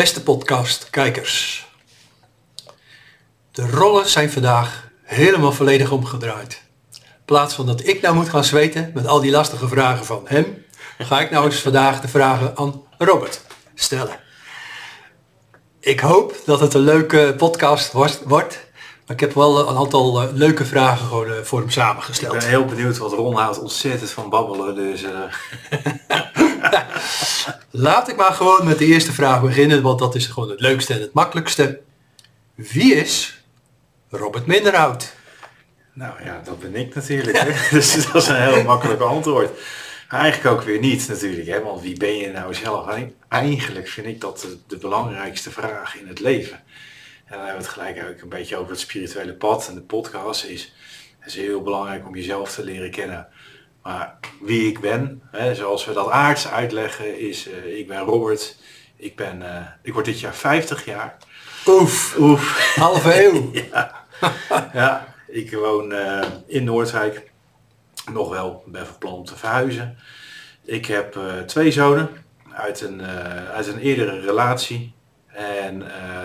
Beste podcast kijkers. De rollen zijn vandaag helemaal volledig omgedraaid. In plaats van dat ik nou moet gaan zweten met al die lastige vragen van hem, ga ik nou eens vandaag de vragen aan Robert stellen. Ik hoop dat het een leuke podcast wordt. Maar ik heb wel een aantal eh, leuke vragen gewoon, eh, voor hem Ik samengesteld. ben heel benieuwd, want Ron houdt ontzettend van babbelen. Dus eh, Laat ik maar gewoon met de eerste vraag beginnen, want dat is gewoon het leukste en het makkelijkste. Wie is Robert Minderhout? nou ja, dat ben ik natuurlijk. Hè? Dus dat is een heel makkelijk antwoord. Eigenlijk ook weer niet natuurlijk, hè? want wie ben je nou zelf? Eigen- Eigenlijk vind ik dat de, de belangrijkste vraag in het leven. En dan hebben we het gelijk eigenlijk een beetje over het spirituele pad en de podcast is. Het is heel belangrijk om jezelf te leren kennen. Maar wie ik ben, hè, zoals we dat aards uitleggen, is eh, ik ben Robert. Ik, ben, eh, ik word dit jaar 50 jaar. Oef, Oef. halve eeuw. Ja, ja ik woon eh, in Noordwijk. Nog wel, ben van plan om te verhuizen. Ik heb twee zonen uit een, uit een eerdere relatie. En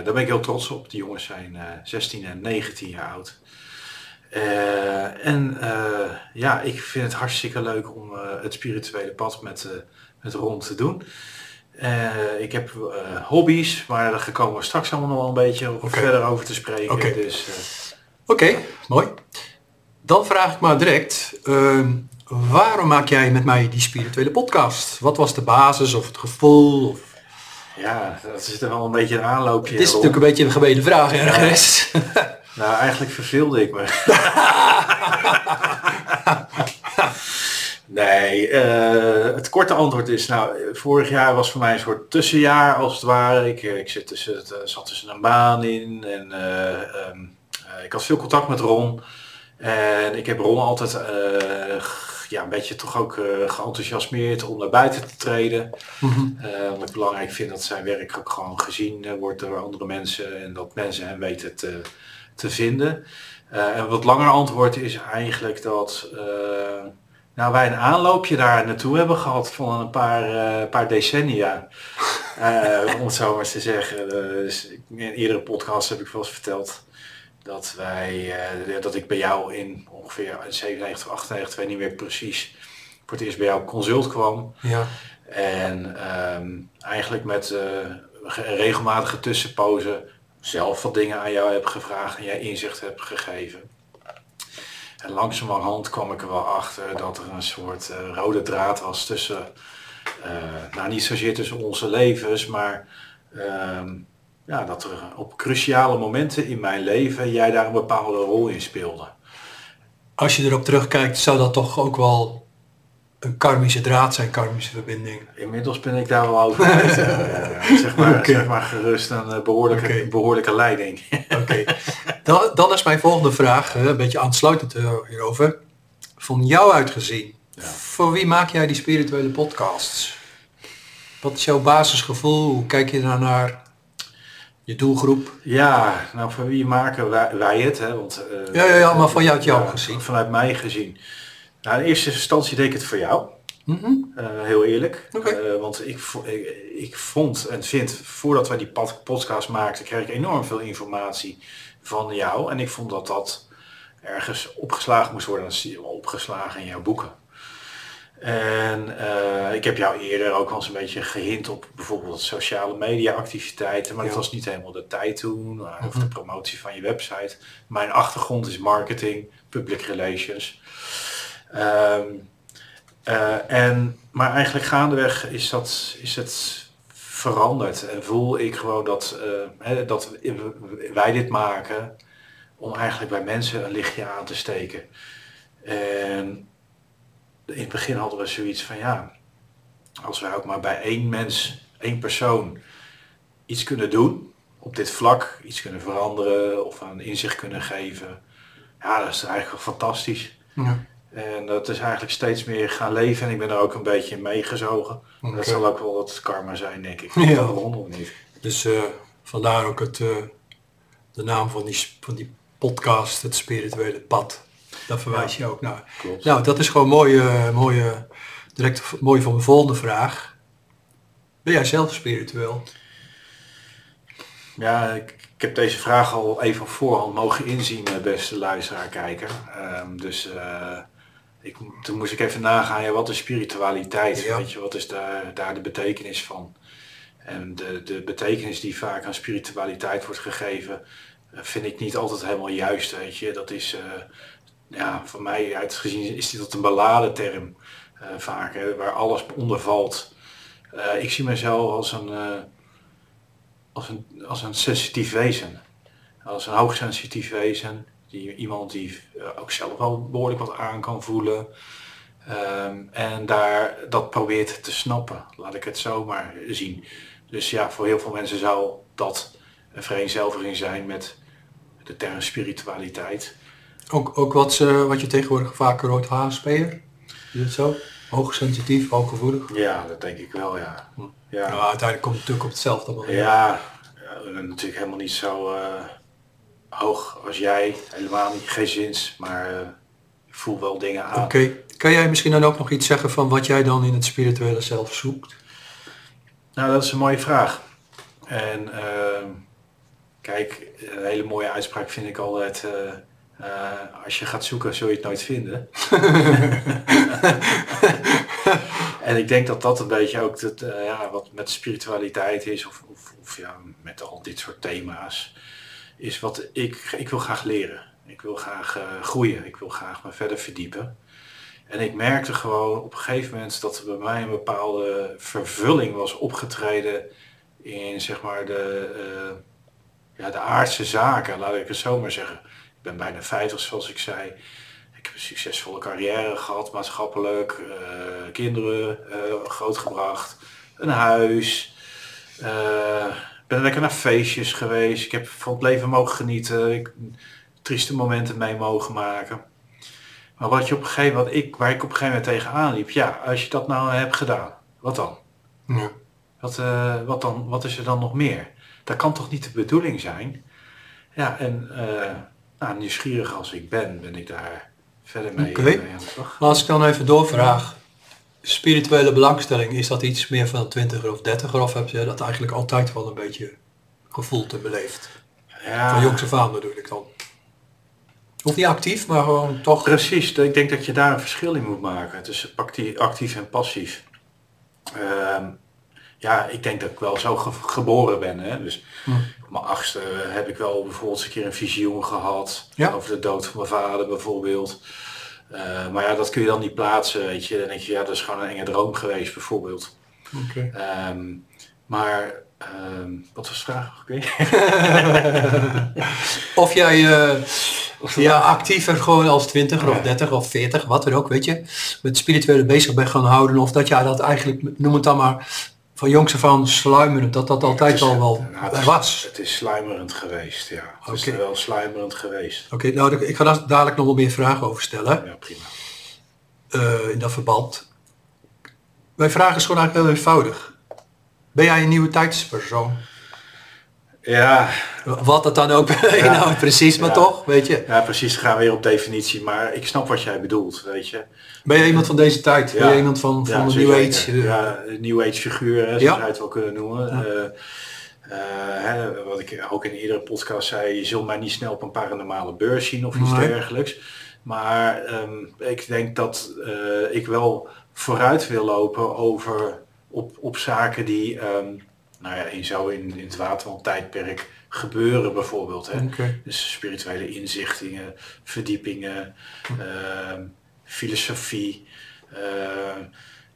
daar ben ik heel trots op. Die jongens zijn eh 16 en 19 jaar oud. Eh, en eh, ja, ik vind het hartstikke leuk om eh, het spirituele pad met, met Ron te doen. Ik heb hobby's, maar daar komen we straks allemaal nog wel een beetje verder over te spreken. Oké. Dus, Oké, mooi. Dan vraag ik maar direct, ehm, waarom maak jij met mij die spirituele podcast? Wat was de basis of het gevoel? Of... ja, dat is er wel een beetje een aanloopje. Het is natuurlijk een beetje een gemene vraag ergens. Nou, eigenlijk verveelde ik me. nee, eh, het korte antwoord is, nou, vorig jaar was voor mij een soort tussenjaar als het ware. Ik, eh, ik zit tussen, het, eh, zat tussen een baan in en eh, ehm, eh, ik had veel contact met Ron. En ik heb Ron altijd ja, een beetje toch ook eh, geenthousiasmeerd om naar buiten te treden. Omdat ik belangrijk vind dat zijn werk ook gewoon gezien eh, wordt door andere mensen en dat mensen hem weten te, te vinden. En wat langer antwoord is eigenlijk dat nou, wij een aanloopje daar naartoe hebben gehad van een paar, paar decennia. Om het zo maar te zeggen. Dus ik- in eerdere podcasts heb ik wel eens verteld dat, wij, eh, dat ik bij jou in ongeveer 97, 98, ik weet niet meer precies, voor het eerst bij jou consult kwam. Ja. En ehm, eigenlijk met ge- regelmatige tussenpozen zelf wat dingen aan jou heb gevraagd en jij inzicht hebt gegeven. En langzamerhand kwam ik er wel achter dat er een soort eh, rode draad was tussen, nou niet zozeer tussen onze levens, maar ehm, ja, dat er op cruciale momenten in mijn leven jij daar een bepaalde rol in speelde. Als je erop terugkijkt, zou dat toch ook wel een karmische draad zijn, karmische verbinding. Inmiddels ben ik daar wel over uit. zeg, maar, zeg maar gerust een eh, behoorlijke, behoorlijke leiding. Oké. Dan, dan is mijn volgende vraag, eh, een beetje aansluitend eh, hierover. Van jou uitgezien, Ja. voor wie maak jij die spirituele podcasts? Wat is jouw basisgevoel? Hoe kijk je daar naar je doelgroep? Ja, nou voor wie maken wij, wij het? Hè? Want, eh, Ja, ja, ja, maar vanuit jou ja, gezien. Vanuit mij gezien. Nou, in eerste instantie deed ik het voor jou. Mhm. Eh, heel eerlijk. Eh, want ik, ik, ik vond en vind, voordat wij die pod- podcast maakten, kreeg ik enorm veel informatie van jou. En ik vond dat dat ergens opgeslagen moest worden. Dat is opgeslagen in jouw boeken. En eh, ik heb jou eerder ook al eens een beetje gehint op bijvoorbeeld sociale media activiteiten. Maar dat Ja. was niet helemaal de tijd toen. eh, Of de promotie van je website. Mijn achtergrond is marketing, public relations. Ehm, eh, en, maar eigenlijk gaandeweg is, dat, is het veranderd. En voel ik gewoon dat, eh, hè, dat wij dit maken om eigenlijk bij mensen een lichtje aan te steken. En in het begin hadden we zoiets van ja, als wij ook maar bij één mens, één persoon iets kunnen doen op dit vlak, iets kunnen veranderen of een inzicht kunnen geven. Ja, dat is eigenlijk fantastisch. Ja. En dat is eigenlijk steeds meer gaan leven en ik ben er ook een beetje in meegezogen. Dat zal ook wel het karma zijn, denk ik. Ja. Of niet? Dus eh, vandaar ook het, eh, de naam van die, van die podcast, het spirituele pad. Daar verwijs je ook naar. Klopt. Nou, dat is gewoon eh, mooi, eh, direct mooi van mijn volgende vraag. Ben jij zelf spiritueel? Ja, ik, ik heb deze vraag al even op voorhand mogen inzien, eh, beste luisteraar, kijker. Ehm, dus uh, ik, toen moest ik even nagaan, ja, wat is spiritualiteit? Ja. Weet je, wat is daar, daar de betekenis van? En de, de betekenis die vaak aan spiritualiteit wordt gegeven, eh, vind ik niet altijd helemaal juist, weet je. Dat is, ja, voor mij uitgezien is dit een beladen term vaak, hè, waar alles onder valt. ik zie mezelf als een als een, als een sensitief wezen. Als een hoogsensitief wezen. Die, iemand die ook zelf wel behoorlijk wat aan kan voelen. Um, en daar dat probeert te snappen. Laat ik het zo maar zien. Dus ja, voor heel veel mensen zou dat een vereenzelviging zijn met de term spiritualiteit. Ook, ook wat, ze, wat je tegenwoordig vaker hoort, HSP'er? Is het zo? Hoogsensitief, hooggevoelig? Ja, dat denk ik wel, ja. Ja, nou, uiteindelijk komt het natuurlijk op hetzelfde. Maar ja, ja, natuurlijk helemaal niet zo uh, hoog als jij. Helemaal niet, geen zins, maar uh, ik voel wel dingen aan. Oké, okay. kan jij misschien dan ook nog iets zeggen van wat jij dan in het spirituele zelf zoekt? Nou, dat is een mooie vraag. En uh, kijk, een hele mooie uitspraak vind ik altijd... Uh, als je gaat zoeken, zul je het nooit vinden. en ik denk dat dat een beetje ook het, uh, ja, wat met spiritualiteit is, of, of, of, ja, met al dit soort thema's, is wat ik, ik wil graag leren. Ik wil graag uh, groeien. Ik wil graag me verder verdiepen. En ik merkte gewoon op een gegeven moment dat er bij mij een bepaalde vervulling was opgetreden in zeg maar de, ja, de aardse zaken, laat ik het zo maar zeggen. Ben bijna 50 zoals ik zei. Ik heb een succesvolle carrière gehad, maatschappelijk, uh, kinderen uh, grootgebracht, een huis. Uh, ben lekker naar feestjes geweest. Ik heb van het leven mogen genieten. Ik, trieste momenten mee mogen maken. Maar wat je op een gegeven moment, ik, waar ik op een gegeven moment tegenaan liep, ja, als je dat nou hebt gedaan, wat dan? Ja. Wat, wat dan? wat is er dan nog meer? Dat kan toch niet de bedoeling zijn? Ja, en nou, nieuwsgierig als ik ben, ben ik daar verder mee, okay. mee aan de slag. Maar als ik dan even doorvraag, spirituele belangstelling, is dat iets meer van 20 of 30 of heb je dat eigenlijk altijd wel een beetje gevoeld en beleefd? Ja, Van jongs af aan bedoel ik dan. Hoeft niet actief, maar gewoon toch. precies. Ik denk dat je daar een verschil in moet maken tussen actief, actief en passief. Ehm, ja, ik denk dat ik wel zo ge- geboren ben. Hè? Dus Hm. op mijn achtste heb ik wel bijvoorbeeld eens een keer een visioen gehad. Ja. Over de dood van mijn vader bijvoorbeeld. Eh, maar ja, dat kun je dan niet plaatsen, weet je. Dan denk je, ja, dat is gewoon een enge droom geweest bijvoorbeeld. Oké. Ehm, maar, ehm, wat was de vraag? Oké. Of jij eh, ja, actiever gewoon als 20 of 30 of 40, wat dan ook, weet je, met spirituele bezig bent gaan houden. Of dat jij dat eigenlijk, noem het dan maar, van jongs af aan sluimerend, dat dat altijd is- al wel nou, het is- was. Het is sluimerend geweest, ja. Het is wel sluimerend geweest. Oké, nou ik ga daar dadelijk nog wel meer vragen over stellen. Ja, prima. eh, in dat verband. Mijn vraag is gewoon eigenlijk heel eenvoudig. Ben jij een nieuwe tijdspersoon? Ja, Wat dat dan ook inhoudt precies, maar Ja. toch, weet je. ja, precies. Gaan we weer op definitie. Maar ik snap wat jij bedoelt, weet je. Ben jij iemand van deze tijd? Ben jij iemand van, van de New. Age? eh, Ja, New Age figuur, hè, zoals Ja. wij het wel kunnen noemen. Eh, eh, hè, wat ik ook in een eerdere podcast zei, je zult mij niet snel op een paranormale beurs zien of iets Nee. dergelijks. Maar ehm, ik denk dat eh, ik wel vooruit wil lopen over op, op zaken die ehm, nou ja, in zo in, in het waterland tijdperk gebeuren bijvoorbeeld. Hè. Dus spirituele inzichtingen, verdiepingen, ehm, filosofie. ehm,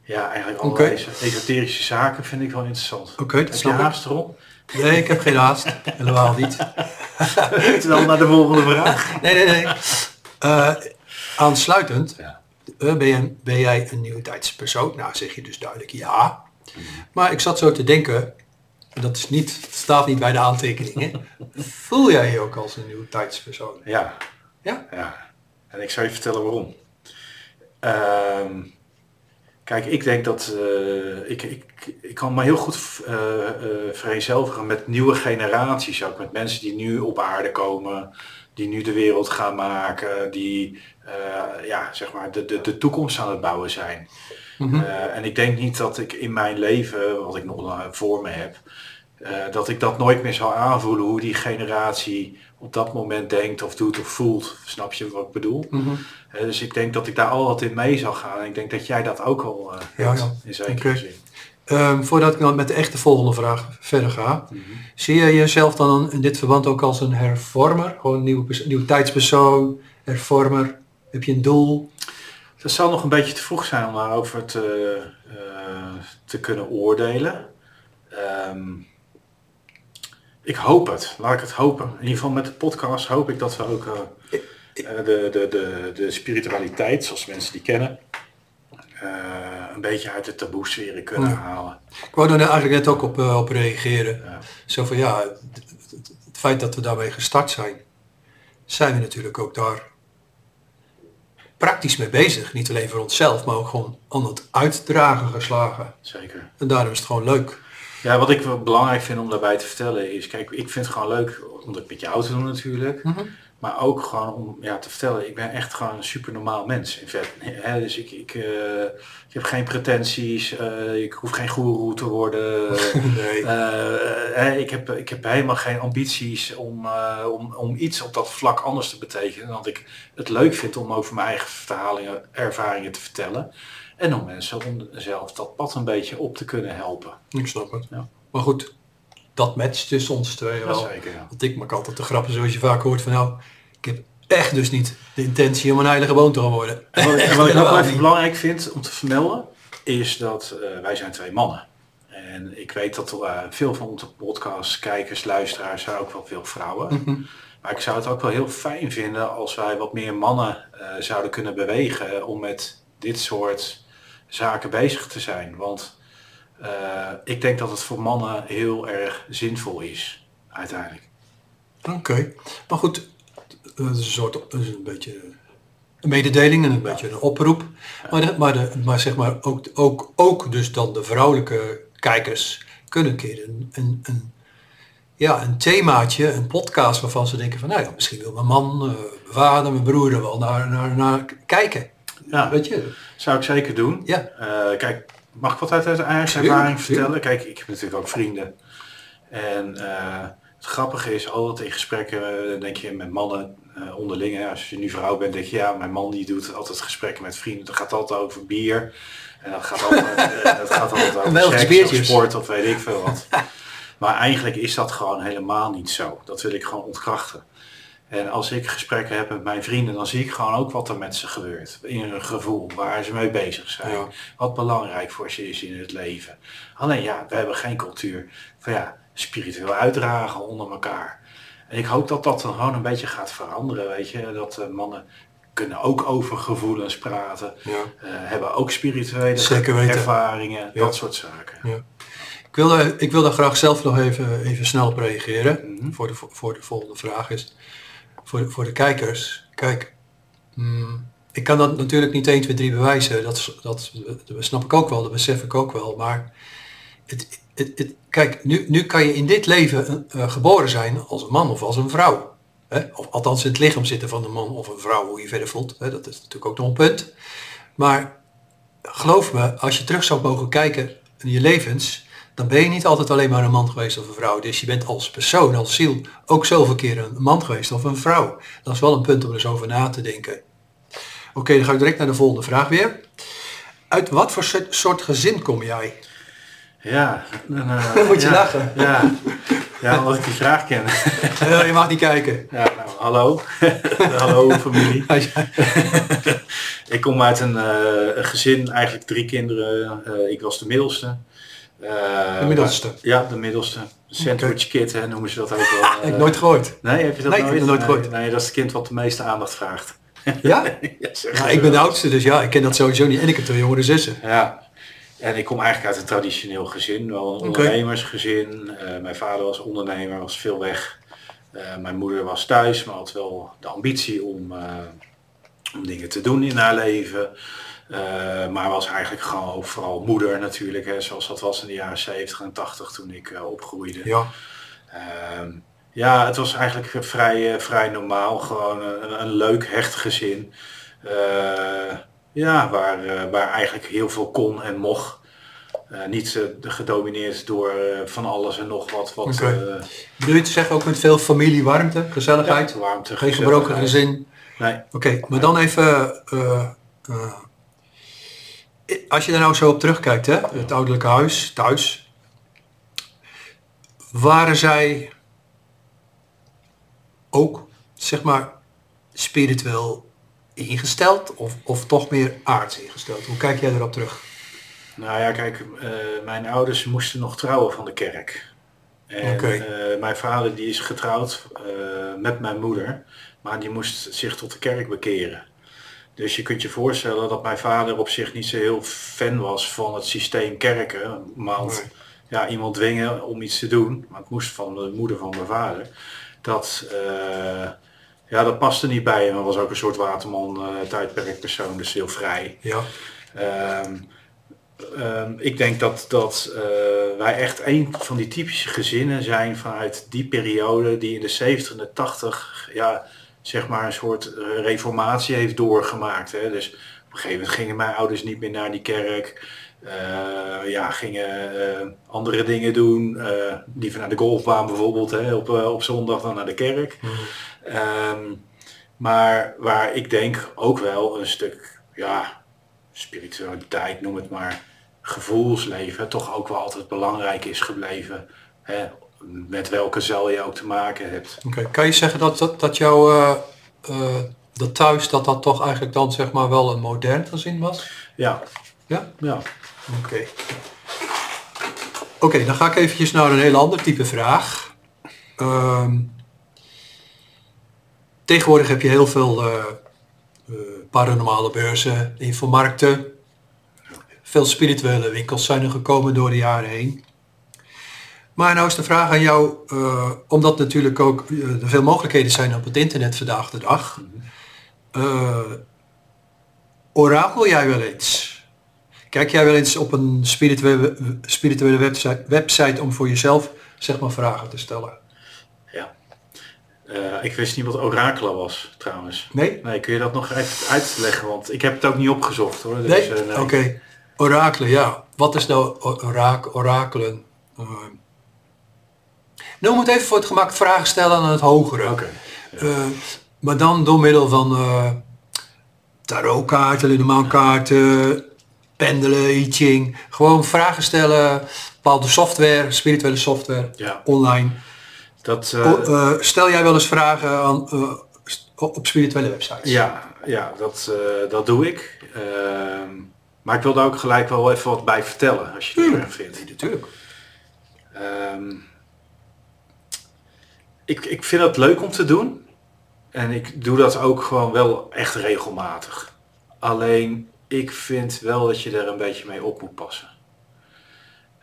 ja, eigenlijk allerlei esoterische zaken vind ik wel interessant. Oké, dat Heb je haast erom? Nee, ik heb geen haast. Helemaal niet. Terwijl naar de volgende vraag. Nee, nee, nee. Eh, aansluitend, Ja. eh, ben, jij, ben jij een nieuwe tijdspersoon? Nou, zeg je dus duidelijk ja. Maar ik zat zo te denken, en dat is niet, staat niet bij de aantekeningen. Voel jij je ook als een nieuwe tijdspersoon? Ja. Ja? Ja. En ik zal je vertellen waarom. Ehm, kijk, ik denk dat eh, ik, ik, ik kan me heel goed eh, eh, vereenzelvigen met nieuwe generaties, ook met mensen die nu op aarde komen, die nu de wereld gaan maken, die ja, zeg maar de, de, de toekomst aan het bouwen zijn. Mhm. En ik denk niet dat ik in mijn leven, wat ik nog voor me heb, dat ik dat nooit meer zou aanvoelen hoe die generatie op dat moment denkt of doet of voelt. Snap je wat ik bedoel? Mhm. Eh, dus ik denk dat ik daar al wat in mee zou gaan. En ik denk dat jij dat ook al uh, Ja, ja. in zekere Oké. zin. Voordat ik dan met de echte volgende vraag verder ga. Zie je jezelf dan in dit verband ook als een hervormer? Gewoon een nieuwe, pers- nieuwe tijdspersoon, hervormer? Heb je een doel? Het zal nog een beetje te vroeg zijn om daarover te, eh, te kunnen oordelen. Ehm, ik hoop het, laat ik het hopen. In ieder geval met de podcast hoop ik dat we ook eh, eh, de, de, de, de spiritualiteit, zoals mensen die kennen, eh, een beetje uit de taboe-sferen kunnen Ja. halen. Ik wou daar eigenlijk net ook op, op reageren. Ja. Zo van ja, het, het- het feit dat we daarmee gestart zijn, zijn we natuurlijk ook daar praktisch mee bezig. Niet alleen voor onszelf, maar ook gewoon aan het uitdragen geslagen. Zeker. En daarom is het gewoon leuk. Ja, wat ik wel belangrijk vind om daarbij te vertellen is, kijk, ik vind het gewoon leuk om dat met jou te doen natuurlijk. Maar ook gewoon om ja, te vertellen, ik ben echt gewoon een super normaal mens in vet. Dus ik, ik, eh, ik heb geen pretenties, eh, ik hoef geen goeroe te worden. Nee. Eh, ik, heb, ik heb helemaal geen ambities om, eh, om, om iets op dat vlak anders te betekenen. Want ik het leuk vind om over mijn eigen verhalingen, ervaringen te vertellen. En om mensen om zelf dat pad een beetje op te kunnen helpen. Ik snap het. Ja. Maar goed, dat matcht tussen ons twee wel. Zeker, ja. Want ik maak altijd de grappen zoals je vaak hoort van nou, ik heb echt dus niet de intentie om een heilige boom te gaan worden. En wat, en wat ik ook helemaal wel even belangrijk vind om te vermelden, is dat eh, wij zijn twee mannen. En ik weet dat eh, veel van onze podcast, kijkers, luisteraars zijn ook wel veel vrouwen. Mhm. Maar ik zou het ook wel heel fijn vinden als wij wat meer mannen eh, zouden kunnen bewegen om met dit soort zaken bezig te zijn. Want eh, ik denk dat het voor mannen heel erg zinvol is, uiteindelijk. Oké, maar goed, dat is een soort, dat is een beetje een mededeling en een beetje een oproep. Maar, de, maar, de, maar zeg maar ook, ook, ook dus dan de vrouwelijke kijkers kunnen een keer een, een, een, ja, een themaatje, een podcast waarvan ze denken van nou ja, misschien wil mijn man, eh, mijn vader, mijn broer er wel naar, naar, naar kijken. Ja, Weet je? zou ik zeker doen. Ja. Eh, kijk, mag ik wat uit eigen ervaring vertellen? Kijk, ik heb natuurlijk ook vrienden. En eh, het grappige is altijd in gesprekken, eh, denk je met mannen eh, onderling. Hè, als je nu vrouw bent, denk je ja, mijn man die doet altijd gesprekken met vrienden. Dat gaat altijd over bier. En dat gaat altijd, dat gaat altijd over seks of sport of weet ik veel wat. Maar eigenlijk is dat gewoon helemaal niet zo. Dat wil ik gewoon ontkrachten. En als ik gesprekken heb met mijn vrienden, dan zie ik gewoon ook wat er met ze gebeurt. In hun gevoel, waar ze mee bezig zijn. Ja. Wat belangrijk voor ze is in het leven. Alleen ja, we hebben geen cultuur van ja, spiritueel uitdragen onder elkaar. En ik hoop dat dat dan gewoon een beetje gaat veranderen, weet je. Dat eh, mannen kunnen ook over gevoelens praten. Ja. eh, hebben ook spirituele ervaringen, Ja. dat soort zaken. Ja. Ik wil, daar, ik wil daar graag zelf nog even, even snel op reageren. Mhm. voor, de, voor de volgende vraag is. Voor voor de kijkers. Kijk, mm, ik kan dat natuurlijk niet 1, 2, 3 bewijzen. Dat, dat, snap ik ook wel, dat besef ik ook wel. Maar het, het, het, kijk, nu, nu kan je in dit leven eh, geboren zijn als een man of als een vrouw. Hè? Of althans in het lichaam zitten van een man of een vrouw, hoe je verder voelt. Hè? Dat is natuurlijk ook nog een punt. Maar geloof me, als je terug zou mogen kijken in je levens, dan ben je niet altijd alleen maar een man geweest of een vrouw. Dus je bent als persoon, als ziel, ook zoveel keer een man geweest of een vrouw. Dat is wel een punt om er eens over na te denken. Oké, dan ga ik direct naar de volgende vraag weer. Uit wat voor soort- gezin kom jij? Ja, dan, eh, Dan moet je ja, lachen. Ja, ja, omdat ik die vraag ken. Je mag niet kijken. Ja, nou, hallo. hallo familie. ik kom uit een, eh, een gezin, eigenlijk drie kinderen. Eh, ik was de middelste. Eh, De middelste. maar- ja, de middelste. Sandwich kid hè, noemen ze dat ook wel. Heb ik nooit gehoord. Nee, heb je dat Nee, ik nooit? heb nooit nee, gehoord. Nee, dat is het kind wat de meeste aandacht vraagt. Ja? ja, maar ik ben de oudste, dus ja, ik ken dat sowieso niet. En ik heb twee jongere zussen. Ja, en ik kom eigenlijk uit een traditioneel gezin, wel een ondernemersgezin. Eh, mijn vader was ondernemer, was veel weg. Eh, mijn moeder was thuis, maar had wel de ambitie om, om dingen te doen in haar leven. Eh, maar was eigenlijk gewoon ook vooral moeder natuurlijk, hè, zoals dat was in de jaren 70 en 80 toen ik eh, opgroeide. Ja. Ehm, ja, het was eigenlijk vrij, eh, vrij normaal. Gewoon een, een leuk, hecht gezin. Ja, waar, waar eigenlijk heel veel kon en mocht. Niet gedomineerd door van alles en nog wat. wat eh, Bedoel je te zeggen ook met veel familie, warmte, gezelligheid? ja, warmte, Geen gebroken gezin? Nee, Oké, maar dan even... als je daar nou zo op terugkijkt, hè, het ouderlijke huis, thuis. Waren zij ook, zeg maar, spiritueel ingesteld of, of toch meer aards ingesteld? Hoe kijk jij erop terug? Nou ja, kijk, eh, mijn ouders moesten nog trouwen van de kerk. En Oké. eh, mijn vader die is getrouwd eh, met mijn moeder, maar die moest zich tot de kerk bekeren. Dus je kunt je voorstellen dat mijn vader op zich niet zo heel fan was van het systeem kerken. Nee. ja, iemand dwingen om iets te doen, maar het moest van de moeder van mijn vader. Dat, eh, ja, dat paste niet bij hem. Hij was ook een soort waterman eh tijdperkpersoon, dus heel vrij. Ja, Ehm, ehm, ik denk dat, dat eh, wij echt een van die typische gezinnen zijn vanuit die periode die in de 70 en de 80 ja, zeg maar een soort eh, reformatie heeft doorgemaakt. Hè. Dus op een gegeven moment gingen mijn ouders niet meer naar die kerk. Eh, ja, gingen eh, andere dingen doen. eh liever naar de golfbaan bijvoorbeeld hè, op, op zondag dan naar de kerk. Ehm, maar waar ik denk ook wel een stuk, ja, spiritualiteit, noem het maar, gevoelsleven, toch ook wel altijd belangrijk is gebleven. Hè? Met welke cel je ook te maken hebt. oké. Kan je zeggen dat, dat, dat jouw eh, eh, dat thuis, dat dat toch eigenlijk dan zeg maar wel een modern gezin was? Ja, Ja? ja. Oké. Oké, dan ga ik eventjes naar een heel ander type vraag. Ehm, tegenwoordig heb je heel veel eh, paranormale beurzen, infomarkten. Veel spirituele winkels zijn er gekomen door de jaren heen. Maar nou is de vraag aan jou, eh, omdat natuurlijk ook eh, er veel mogelijkheden zijn op het internet vandaag de dag. Eh, orakel jij wel eens? Kijk jij wel eens op een spirituele, spirituele website, website om voor jezelf zeg maar vragen te stellen? ja. Ik wist niet wat orakelen was trouwens. Nee? Nee, kun je dat nog even uitleggen? Want ik heb het ook niet opgezocht hoor. Dus, Nee? Oké. Orakelen, ja. Wat is nou o- orak orakelen? Nou, we moeten even voor het gemak vragen stellen aan het hogere. Oké. Eh, maar dan door middel van eh tarotkaarten, Lenormand-kaarten, pendelen, I Ching. Gewoon vragen stellen, bepaalde software, spirituele software, Ja, online. dat... eh, O- stel jij wel eens vragen aan, op spirituele websites? Ja, ja dat, dat doe ik. Ehm, maar ik wil daar ook gelijk wel even wat bij vertellen, als je het erg vindt. Natuurlijk. Ehm, ik, ik vind het leuk om te doen. En ik doe dat ook gewoon wel echt regelmatig. Alleen, ik vind wel dat je er een beetje mee op moet passen.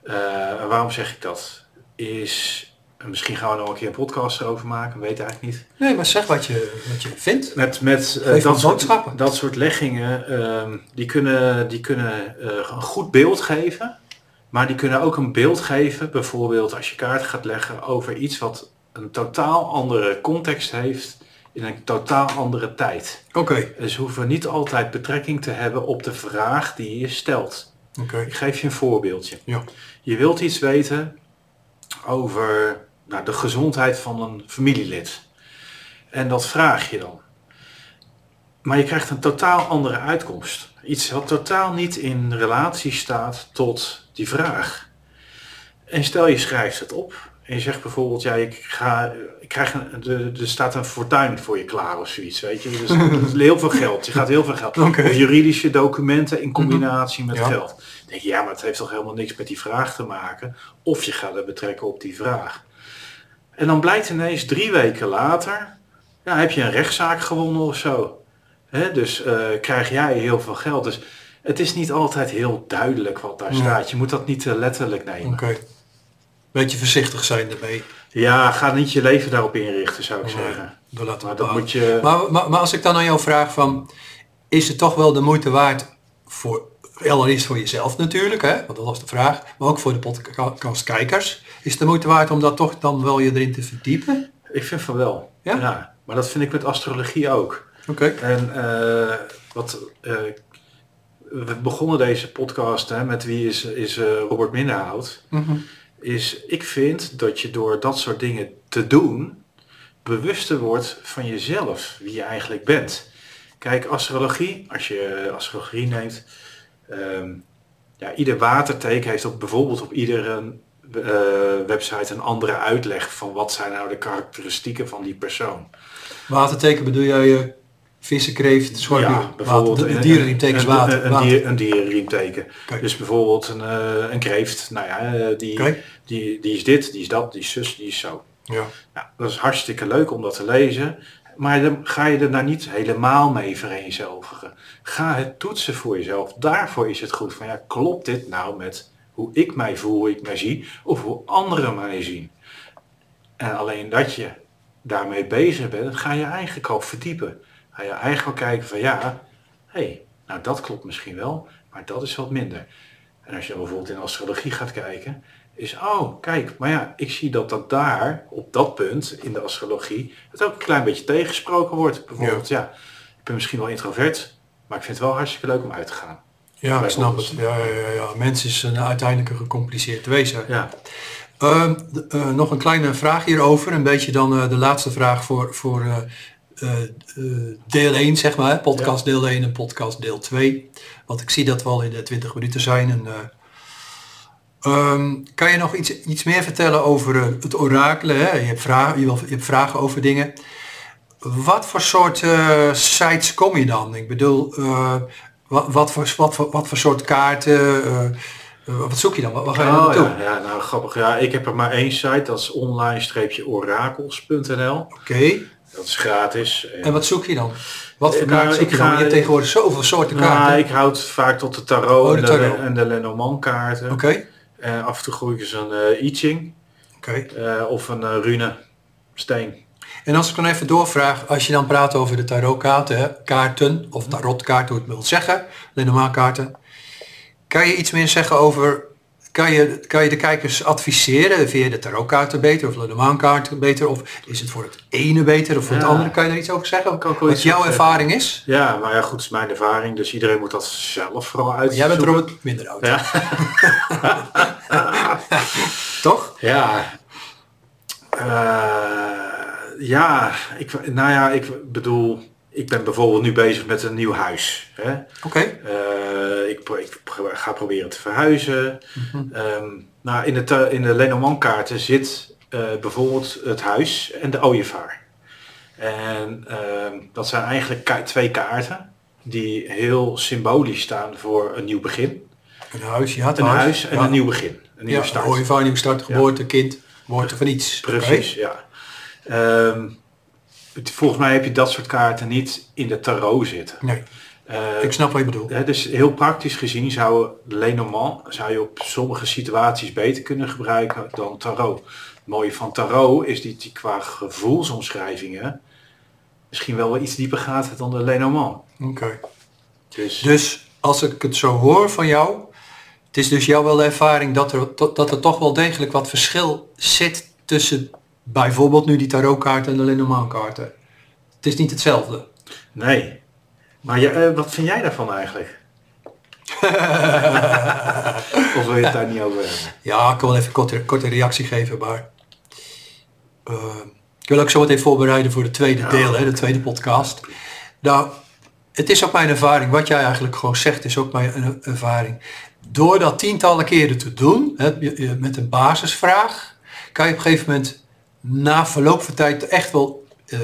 En waarom zeg ik dat? Is, en misschien gaan we nog een keer een podcast erover maken, weet eigenlijk niet. Nee, maar zeg wat je, wat je vindt. Met, met eh, dat, soort, dat soort leggingen, ehm, die kunnen, die kunnen eh, een goed beeld geven. Maar die kunnen ook een beeld geven, bijvoorbeeld als je kaart gaat leggen over iets wat een totaal andere context heeft in een totaal andere tijd. Oké, Dus hoeven niet altijd betrekking te hebben op de vraag die je stelt. oké. Ik geef je een voorbeeldje. Ja. Je wilt iets weten over nou, de gezondheid van een familielid. En dat vraag je dan. Maar je krijgt een totaal andere uitkomst. Iets wat totaal niet in relatie staat tot die vraag. En stel je schrijft het op. En je zegt bijvoorbeeld, ja, ik, ga, ik krijg een, er, staat een fortuin voor je klaar of zoiets, weet je. Dus dat is heel veel geld. Je gaat heel veel geld. Of juridische documenten in combinatie met Ja. geld. Dan denk je, ja, maar het heeft toch helemaal niks met die vraag te maken. Of je gaat het betrekken op die vraag. En dan blijkt ineens drie weken later, ja, heb je een rechtszaak gewonnen of zo. Dus eh, krijg jij heel veel geld. Dus het is niet altijd heel duidelijk wat daar Ja. staat. Je moet dat niet te letterlijk nemen. Oké. Beetje voorzichtig zijn ermee. Ja, ga niet je leven daarop inrichten, zou ik zeggen. we laten Maar dat moet je... Maar, maar, maar als ik dan aan jou vraag van, is het toch wel de moeite waard voor, allereerst voor jezelf natuurlijk, hè, want dat was de vraag, maar ook voor de podcastkijkers, is het de moeite waard om dat toch dan wel je erin te verdiepen? Ik vind van wel. Ja? Maar dat vind ik met astrologie ook. Oké. En eh, wat, eh, we begonnen deze podcast hè, met wie is, is eh, Robert Minderhout. Is ik vind dat je door dat soort dingen te doen, bewuster wordt van jezelf, wie je eigenlijk bent. Kijk, astrologie, als je astrologie neemt, ehm, ja, ieder waterteken heeft op, bijvoorbeeld op iedere eh, website een andere uitleg van wat zijn nou de karakteristieken van die persoon. Waterteken bedoel jij je vissen, kreeft, schorpioen? Ja, bijvoorbeeld Water, de, de een- dierenriemteken is een- water. Een, water. dier, een dierenriemteken. Kijk. Dus bijvoorbeeld een, eh, een kreeft, nou ja, eh, die, die, die is dit, die is dat, die is zus, die is zo. Ja. Nou, dat is hartstikke leuk om dat te lezen. Maar dan ga je er nou niet helemaal mee vereenzelvigen. Ga het toetsen voor jezelf. Daarvoor is het goed. Van ja, klopt dit nou met hoe ik mij voel, hoe ik mij zie, of hoe anderen mij zien? En alleen dat je daarmee bezig bent, ga je eigenlijk al verdiepen. Ga je eigenlijk kijken van ja, hé, hey, nou dat klopt misschien wel, maar dat is wat minder. En als je bijvoorbeeld in astrologie gaat kijken, is oh, kijk, maar ja, ik zie dat dat daar, op dat punt in de astrologie, het ook een klein beetje tegensproken wordt. Bijvoorbeeld, ja, ik ben misschien wel introvert, maar ik vind het wel hartstikke leuk om uit te gaan. Ja, ik snap het. Ja, ja, ja, ja. Mens is een uiteindelijk een gecompliceerd wezen. Ja, d- eh, nog een kleine vraag hierover. Een beetje dan eh, de laatste vraag voor, voor eh, deel 1, zeg maar. Podcast deel 1 en podcast deel 2. Want ik zie dat we al in de 20 minuten zijn. En, eh, ehm, kan je nog iets, iets meer vertellen over eh, het orakelen? Hè? Je, hebt vragen, je, wil- je hebt vragen over dingen. Wat voor soort eh, sites kom je dan? Ik bedoel, eh, wat, wat, voor, wat, voor, wat voor soort kaarten? eh, eh, wat zoek je dan? Wat, ga je Oh, naartoe? ja, ja, nou grappig. Ja, ik heb er maar één site, dat is online-orakels.nl. Oké. Dat is gratis. En wat zoek je dan? Wat voor Eh, nou, kaart zoek ik ga- Je hebt tegenwoordig zoveel soorten Nou, kaarten. ik houd vaak tot de tarot, Oh, de en, de, tarot. en de Lenormand kaarten. Oké. En af en toe gooi ik eens een eh I Ching Oké. eh, of een eh, rune steen. En als ik dan even doorvraag, als je dan praat over de tarotkaarten, kaarten of tarotkaarten, hoe je het wilt zeggen, Lenormand kaarten, kan je iets meer zeggen over, kan je, kan je de kijkers adviseren, vind je de tarotkaarten beter of Lenormand kaarten beter, of is het voor het ene beter of voor het andere, kan je daar iets over zeggen? Kan Wat jouw ervaring is? Ja, maar ja, goed, het is mijn ervaring, dus iedereen moet dat zelf vooral uit. Jij bent Robert minder oud, Ja. toch? Ja. Eh, ja, ik, nou ja, ik bedoel, ik ben bijvoorbeeld nu bezig met een nieuw huis. Oké. Eh, ik, ga proberen te verhuizen. Ehm, nou, in de, te- in de Lenormand kaarten zit eh, bijvoorbeeld het huis en de ooievaar. En ehm, dat zijn eigenlijk ka- twee kaarten die heel symbolisch staan voor een nieuw begin. Een huis, ja, het Een huis en ja. een nieuw begin. Een nieuwe Ja, start. een ooievaar, nieuwe start, geboorte, kind, geboorte van iets. Precies, ja. Ehm, het- volgens mij heb je dat soort kaarten niet in de tarot zitten. Nee, Eh, ik snap wat je bedoelt. Hè, dus heel praktisch gezien zou Lenormand zou je op sommige situaties beter kunnen gebruiken dan tarot. Het mooie van tarot is dat die qua gevoelsomschrijvingen misschien wel wel iets dieper gaat dan de Lenormand. Oké. Dus, Dus als ik het zo hoor van jou, het is dus jouw wel de ervaring dat er, dat er toch wel degelijk wat verschil zit tussen bijvoorbeeld nu die tarotkaarten en de Lenormand kaarten. Het is niet hetzelfde. nee. Maar ja, eh, wat vind jij daarvan eigenlijk? of wil je het daar niet over hebben? Ja, ik wel even een korte, korte reactie geven, maar eh, ik wil ook zo meteen voorbereiden voor de tweede Ja. deel, hè, de tweede podcast. Nou, het is ook mijn ervaring. Wat jij eigenlijk gewoon zegt is ook mijn ervaring. Door dat tientallen keren te doen, hè, je- je- met een basisvraag, kan je op een gegeven moment na verloop van tijd echt wel eh,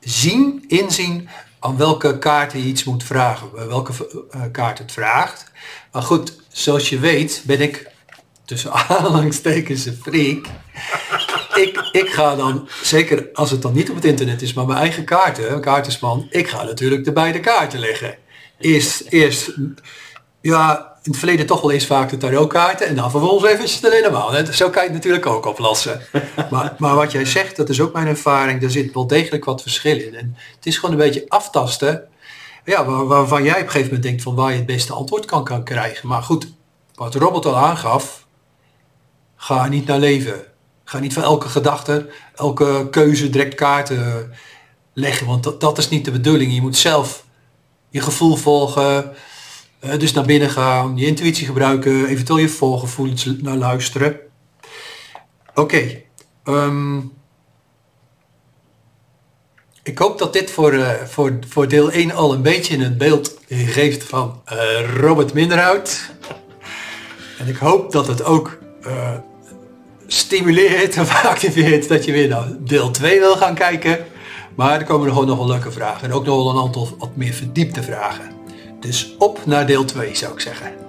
zien, inzien aan welke kaart je iets moet vragen, welke eh, kaart het vraagt. Maar goed, zoals je weet ben ik tussen aanhalingstekens een freak. Ik, ik ga dan, zeker als het dan niet op het internet is, maar mijn eigen kaarten, kaartensman, ik ga natuurlijk de beide kaarten leggen. Eerst, eerst ja, in het verleden toch wel eens vaak de tarotkaarten en dan vervolgens eventjes de Lenormand. hè. Zo kan je het natuurlijk ook oplossen. Maar, maar wat jij zegt, dat is ook mijn ervaring, daar zit wel degelijk wat verschil in. En het is gewoon een beetje aftasten, ja, waar- waarvan jij op een gegeven moment denkt van waar je het beste antwoord kan, kan krijgen. Maar goed, wat Robert al aangaf, ga niet naar leven. Ga niet van elke gedachte, elke keuze direct kaarten leggen, want dat, dat is niet de bedoeling. Je moet zelf je gevoel volgen, Eh, dus naar binnen gaan, je intuïtie gebruiken, eventueel je volgevoelens naar luisteren. Oké. ehm, ik hoop dat dit voor, eh, voor, voor deel 1 al een beetje een beeld geeft van eh, Robert Minderhout. En ik hoop dat het ook stimuleert of activeert dat je weer naar deel 2 wil gaan kijken. Maar er komen gewoon nog wel leuke vragen. En ook nog wel een aantal wat meer verdiepte vragen. Dus op naar deel 2 zou ik zeggen.